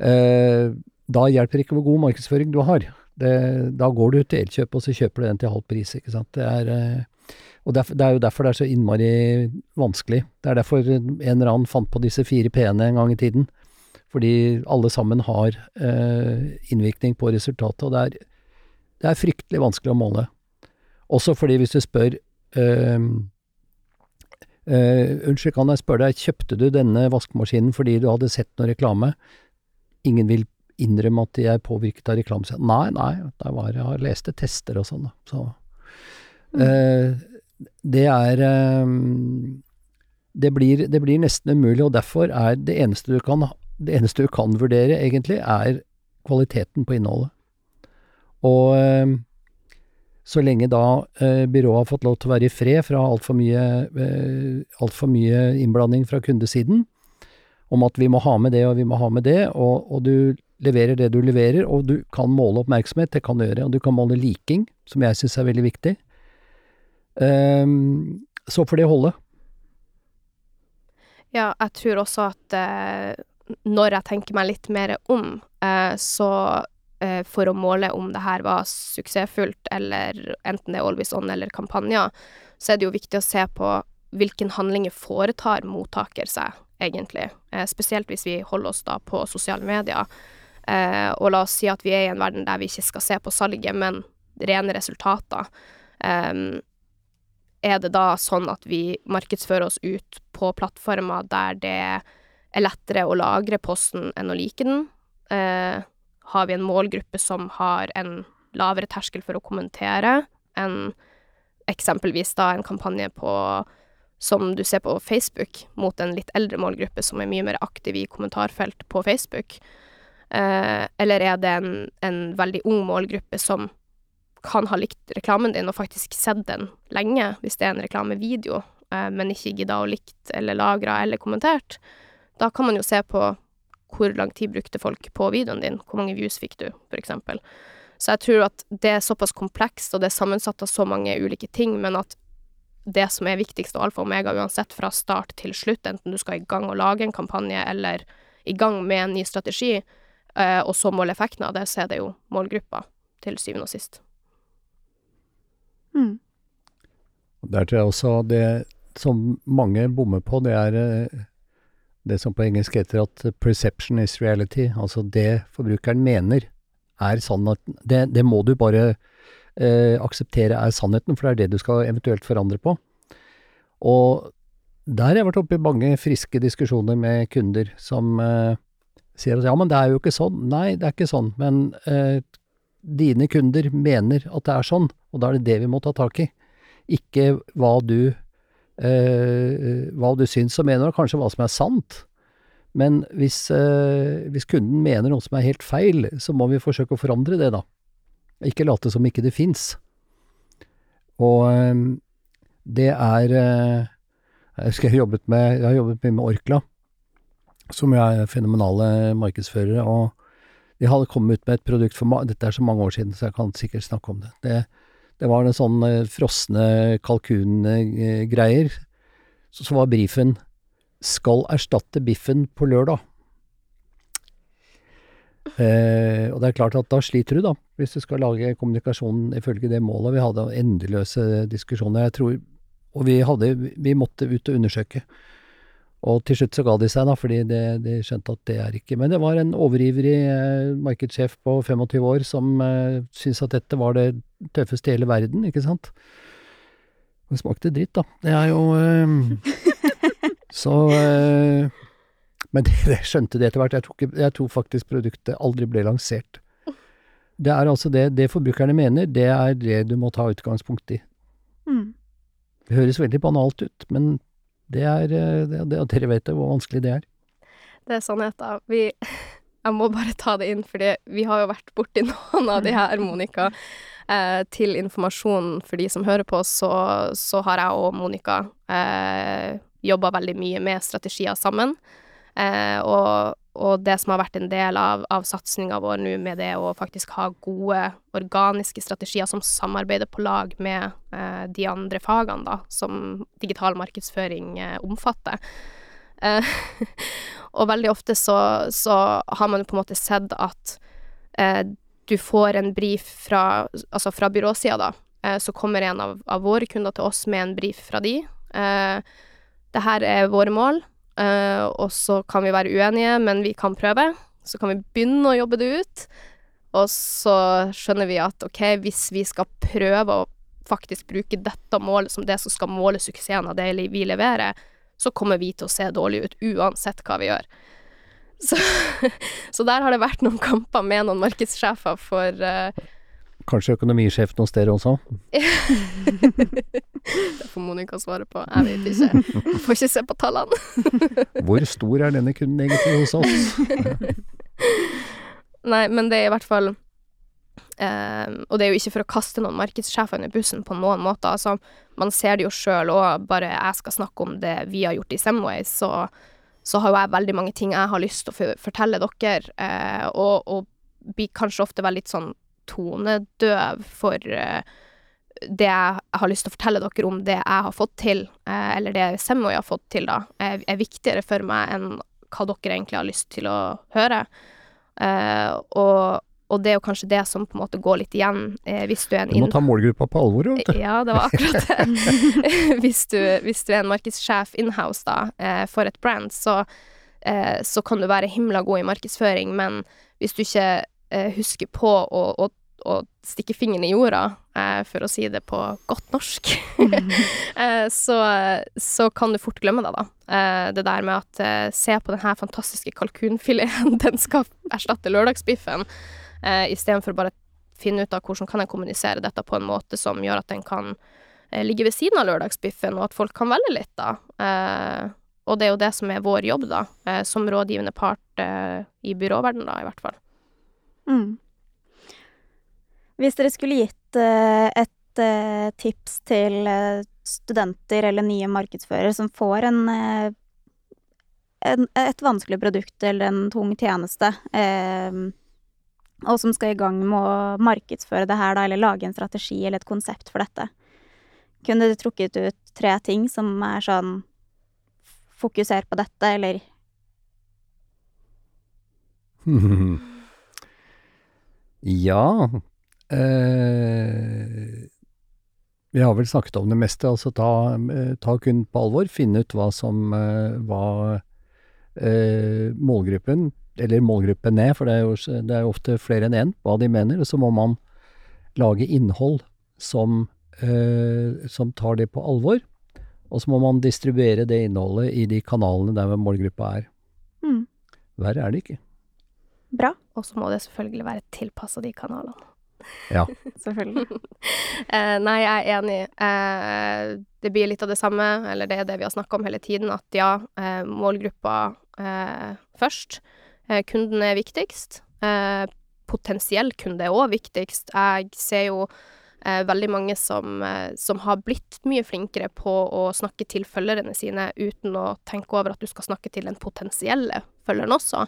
da hjelper det ikke hvor god markedsføring du har. Det, da går du til Elkjøp, og så kjøper du den til halv pris, ikke sant. Det er, eh, og derfor, det er jo derfor det er så innmari vanskelig. Det er derfor en eller annen fant på disse fire P-ene en gang i tiden. Fordi alle sammen har eh, innvirkning på resultatet, og det er, det er fryktelig vanskelig å måle. Også fordi hvis du spør eh, eh, Unnskyld, kan jeg spørre deg, kjøpte du denne vaskemaskinen fordi du hadde sett noe reklame? Ingen vil innrømme at de er påvirket av reklame. Nei, nei, det var, jeg har lest tester og sånn, da. Så mm. eh, det er eh, det, blir, det blir nesten umulig, og derfor er det eneste du kan det eneste du kan vurdere, egentlig, er kvaliteten på innholdet. Og eh, så lenge da eh, byrået har fått lov til å være i fred fra altfor mye, eh, alt for mye innblanding fra kundesiden, om at vi må ha med det og vi må ha med det, og, og du leverer det du leverer, og du kan måle oppmerksomhet, det kan du gjøre, og du kan måle liking, som jeg syns er veldig viktig, um, så får det holde. Ja, jeg tror også at eh, når jeg tenker meg litt mer om, eh, så eh, for å måle om det her var suksessfullt, eller enten det er Always On eller kampanjer, så er det jo viktig å se på hvilken handlinger foretar mottaker seg, egentlig. Eh, spesielt hvis vi holder oss da på sosiale medier. Eh, og la oss si at vi er i en verden der vi ikke skal se på salget, men rene resultater. Um, er det da sånn at vi markedsfører oss ut på plattformer der det er lettere å lagre posten enn å like den? Eh, har vi en målgruppe som har en lavere terskel for å kommentere enn eksempelvis da en kampanje på som du ser på Facebook, mot en litt eldre målgruppe som er mye mer aktiv i kommentarfelt på Facebook? Eh, eller er det en, en veldig ung målgruppe som kan ha likt reklamen din og faktisk sett den lenge, hvis det er en reklamevideo, eh, men ikke gidda å likt eller lagra eller kommentert, da kan man jo se på hvor lang tid brukte folk på videoen din, hvor mange views fikk du, for eksempel. Så jeg tror at det er såpass komplekst, og det er sammensatt av så mange ulike ting, men at det som er viktigst og alfa og omega uansett fra start til slutt, enten du skal i gang og lage en kampanje eller i gang med en ny strategi, eh, og så måle effekten av det, så er det jo målgruppa til syvende og sist. Mm. Der tror jeg også det som mange bommer på, det er eh, det som på engelsk heter at perception is reality. Altså det forbrukeren mener er sannheten. Det, det må du bare akseptere er sannheten, for det er det du skal eventuelt forandre på. Og der har jeg vært oppe i mange friske diskusjoner med kunder som eh, sier at ja, men det er jo ikke sånn. Nei, det er ikke sånn. Men eh, dine kunder mener at det er sånn, og da er det det vi må ta tak i. Ikke hva du, eh, hva du syns og mener, og kanskje hva som er sant. Men hvis, eh, hvis kunden mener noe som er helt feil, så må vi forsøke å forandre det, da. Ikke late som ikke det fins. Og eh, det er eh, Jeg husker jeg jobbet med, jeg har jobbet mye med Orkla, som er fenomenale markedsførere. og de hadde kommet ut med et produkt for Dette er så mange år siden, så jeg kan sikkert snakke om det. Det, det var en sånn frosne kalkungreier. Så, så var brifen 'Skal erstatte biffen på lørdag'. Eh, og det er klart at da sliter du, da, hvis du skal lage kommunikasjonen ifølge det målet. Vi hadde endeløse diskusjoner. Jeg tror Og vi hadde Vi måtte ut og undersøke. Og til slutt så ga de seg, da, fordi de, de skjønte at det er ikke Men det var en overivrig eh, markedssjef på 25 år som eh, syntes at dette var det tøffeste i hele verden, ikke sant. Det smakte dritt, da. Det er jo eh, Så eh, Men det, det skjønte de etter hvert. Jeg tror, jeg tror faktisk produktet aldri ble lansert. Det er altså det, det forbrukerne mener, det er det du må ta utgangspunkt i. Mm. Det høres veldig banalt ut, men det er eh, det, det, Dere vet det, hvor vanskelig det er. Det er sannheten. Vi Jeg må bare ta det inn, fordi vi har jo vært borti noen av de her, Monica. Eh, til informasjon for de som hører på, så, så har jeg og Monica eh, jobba veldig mye med strategier sammen. Eh, og, og, det som har vært en del av, av satsinga vår nå med det å faktisk ha gode organiske strategier som samarbeider på lag med eh, de andre fagene, da, som digital markedsføring eh, omfatter. Eh, og veldig ofte så, så, har man på en måte sett at eh, du får en brief fra, altså fra byråsida, da. Eh, så kommer en av, av, våre kunder til oss med en brief fra de. det her er våre mål. Uh, og så kan vi være uenige, men vi kan prøve. Så kan vi begynne å jobbe det ut. Og så skjønner vi at OK, hvis vi skal prøve å faktisk bruke dette målet som det som skal måle suksessen av det vi leverer, så kommer vi til å se dårlig ut uansett hva vi gjør. Så, så der har det vært noen kamper med noen markedssjefer for uh, Kanskje økonomisjef hos dere også? Det får Monica svare på. Jeg vet ikke. Jeg får ikke se på tallene. Hvor stor er denne kunden egentlig hos oss? Nei, men det er i hvert fall eh, Og det er jo ikke for å kaste noen markedssjefer under bussen på noen måte. Altså, man ser det jo sjøl òg, bare jeg skal snakke om det vi har gjort i Semway, så, så har jo jeg veldig mange ting jeg har lyst til å fortelle dere, eh, og, og blir kanskje ofte veldig sånn tonedøv for eh, det jeg har lyst til å fortelle dere om det jeg har fått til, eh, eller det Semway har fått til, da, er, er viktigere for meg enn hva dere egentlig har lyst til å høre. Uh, og, og, det er jo kanskje det som på en måte går litt igjen eh, hvis du er en Du må ta målgruppa på alvor, vet du. Ja, det var akkurat det. hvis, du, hvis, du, er en markedssjef inhouse da, eh, for et brand, så, eh, så kan du være himla god i markedsføring, men hvis du ikke eh, husker på å, å, å stikke fingeren i jorda, eh, for å si det på godt norsk, så, så, kan du fort glemme det, da. det der med at se på den her fantastiske kalkunfileten, den skal erstatte lørdagsbiffen eh, istedenfor bare finne ut av hvordan kan jeg kommunisere dette på en måte som gjør at den kan eh, ligge ved siden av lørdagsbiffen, og at folk kan velge litt, da. Eh, og det er jo det som er vår jobb, da, eh, som rådgivende part eh, i byråverdenen, da, i hvert fall. Mm. Hvis dere skulle gitt eh, et eh, tips til studenter eller nye markedsførere som får en en, et vanskelig produkt eller en tung tjeneste, eh, og som skal i gang med å markedsføre det her, da, eller lage en strategi eller et konsept for dette. Kunne du trukket ut tre ting som er sånn Fokuser på dette, eller Ja eh, Vi har vel snakket om det meste. Altså ta, eh, ta kunden på alvor. Finne ut hva som eh, hva eh, målgruppen eller målgruppen ned, for det er jo det er ofte flere enn én, hva de mener. Og så må man lage innhold som, eh, som tar det på alvor. Og så må man distribuere det innholdet i de kanalene der målgruppa er. Mm. Verre er det ikke. Bra. Og så må det selvfølgelig være tilpassa de kanalene. Ja. selvfølgelig. eh, nei, jeg er enig. Eh, det blir litt av det samme, eller det er det vi har snakka om hele tiden, at ja, eh, målgruppa eh, først. Eh, kunden er viktigst. Eh, potensiell kunde er òg viktigst. Jeg ser jo eh, veldig mange som, som, har blitt mye flinkere på å snakke til følgerne sine uten å tenke over at du skal snakke til den potensielle følgeren også.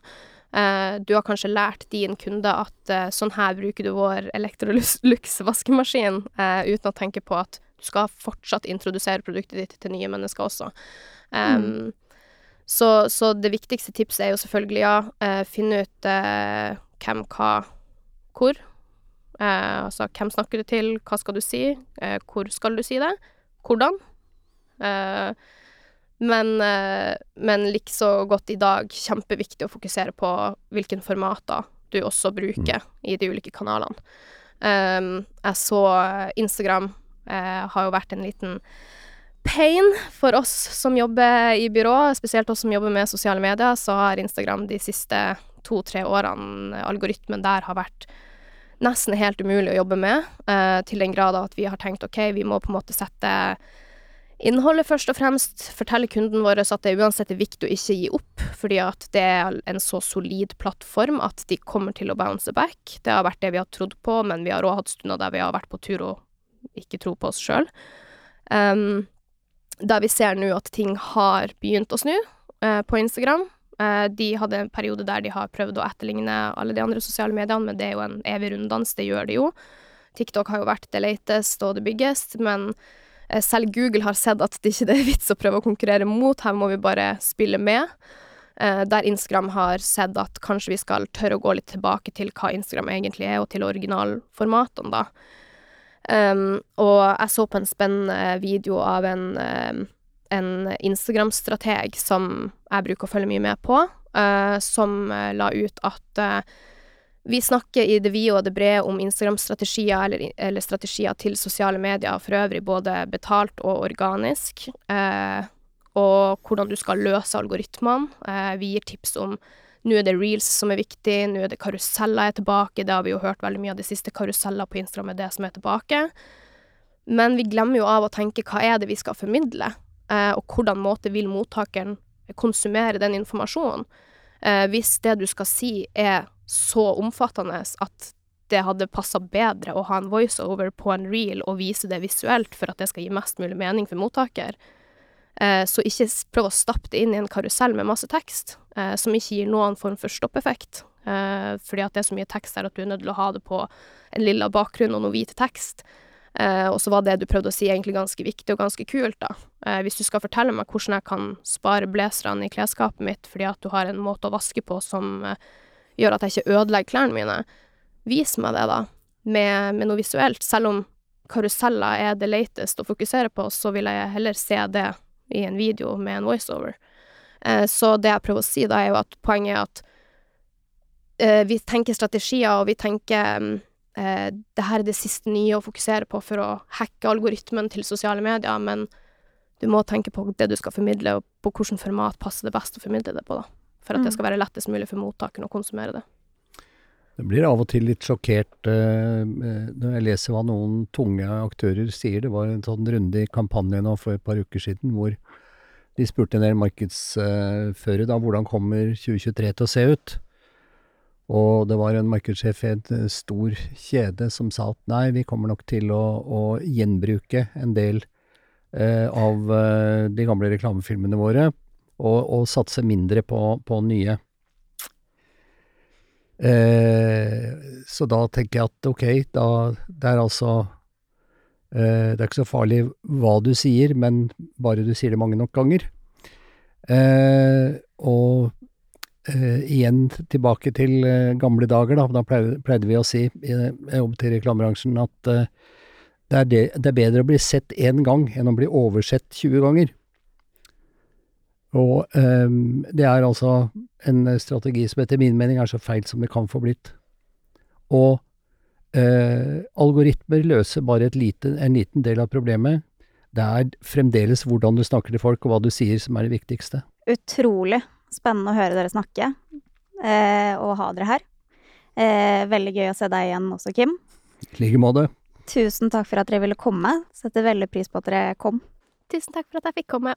Du har kanskje lært din kunde at sånn her bruker du vår Electrolux vaskemaskin, uten å tenke på at du skal fortsatt introdusere produktet ditt til nye mennesker også. Um, mm. Så, så, det viktigste tipset er jo selvfølgelig, ja, eh, finne ut eh, hvem, hva, hvor. Eh, altså hvem snakker du til, hva skal du si, eh, hvor skal du si det, hvordan. Eh, men, eh, men likså godt i dag kjempeviktig å fokusere på hvilken formater du også bruker mm. i de ulike kanalene. jeg så Instagram har jo vært en liten pain for oss som jobber i byrå, spesielt oss som jobber med sosiale medier, så har Instagram de siste to-tre årene, algoritmen der har vært nesten helt umulig å jobbe med, uh, til den grad at vi har tenkt OK, vi må på en måte sette innholdet først og fremst, fortelle kunden vår at det uansett er viktig å ikke gi opp, fordi at det er en så solid plattform at de kommer til å bounce back. Det har vært det vi har trodd på, men vi har òg hatt stunder der vi har vært på tur og ikke tro på oss sjøl. Um, der vi ser nå at ting har begynt å snu uh, på Instagram. Eh, de hadde en periode der de har prøvd å etterligne alle de andre sosiale mediene, men det er jo en evig runddans, det gjør de jo. TikTok har jo vært det latest og det biggest, men selv Google har sett at det ikke er vits å prøve å konkurrere mot, her må vi bare spille med. Eh, der Instagram har sett at kanskje vi skal tørre å gå litt tilbake til hva Instagram egentlig er, og til originalformatene, da. Um, og jeg så på en spennende video av en, en Instagram-strateg som jeg bruker å følge mye med på, uh, som la ut at uh, vi snakker i det vide og det brede om Instagram-strategier eller, eller, strategier til sosiale medier for øvrig, både betalt og organisk, og hvordan du skal løse algoritmene. vi gir tips om nå er det reels som er viktig, nå er det karuseller er tilbake. Det har vi jo hørt veldig mye av de siste karuseller på Instagram er det som er tilbake. Men vi glemmer jo av å tenke hva er det vi skal formidle, eh, og hvordan måte vil mottakeren konsumere den informasjonen. Eh, hvis det du skal si er så omfattende at det hadde passa bedre å ha en voiceover på en reel og vise det visuelt for at det skal gi mest mulig mening for mottaker, eh, så ikke prøv å stappe det inn i en karusell med masse tekst, eh, som ikke gir noen form for stoppeffekt. Eh, fordi at det er så mye tekst her at du er nødt til å ha det på en lilla bakgrunn og noe hvit tekst. Eh, og så var det du prøvde å si egentlig ganske viktig og ganske kult, da. Eh, hvis du skal fortelle meg hvordan jeg kan spare blazerne i klesskapet mitt fordi at du har en måte å vaske på som eh, gjør at jeg ikke ødelegger klærne mine, vis meg det, da, med, med noe visuelt. Selv om karuseller er det latest å fokusere på, så vil jeg heller se det i en video med en voiceover. Eh, så det jeg prøver å si da, er jo at poenget er at eh, vi tenker strategier, og vi tenker eh, det her er det siste nye å fokusere på for å hacke algoritmen til sosiale medier, men du må tenke på det du skal formidle, og på hvilket format passer det best å formidle det på, da. For at det Mm. skal være lettest mulig for mottakeren å konsumere det. Jeg blir av og til litt sjokkert eh, eh, når jeg leser hva noen tunge aktører sier. Det var en sånn runde i kampanjen for et par uker siden hvor de spurte en del markedsførere da hvordan kommer 2023 til å se ut. Og det var en markedssjef i en eh, stor kjede som sa at nei, vi kommer nok til å, å gjenbruke en del eh, av eh, de gamle reklamefilmene våre, og, og satse mindre på, på nye. Eh, så da tenker jeg at ok, da det er altså eh, Det er ikke så farlig hva du sier, men bare du sier det mange nok ganger. Eh, og eh, igjen tilbake til eh, gamle dager, da. Da pleide, pleide vi å si, jeg jobbet til reklamebransjen, at eh, det, er det, det er bedre å bli sett én gang enn å bli oversett 20 ganger. Og um, det er altså en strategi som etter min mening er så feil som det kan få blitt. Og uh, algoritmer løser bare et lite, en liten del av problemet. Det er fremdeles hvordan du snakker til folk og hva du sier som er det viktigste. Utrolig spennende å høre dere snakke, uh, og ha dere her. Uh, veldig gøy å se deg igjen også, Kim. I like måte. Tusen takk for at dere ville komme. Setter veldig pris på at dere kom. Tusen takk for at jeg fikk komme.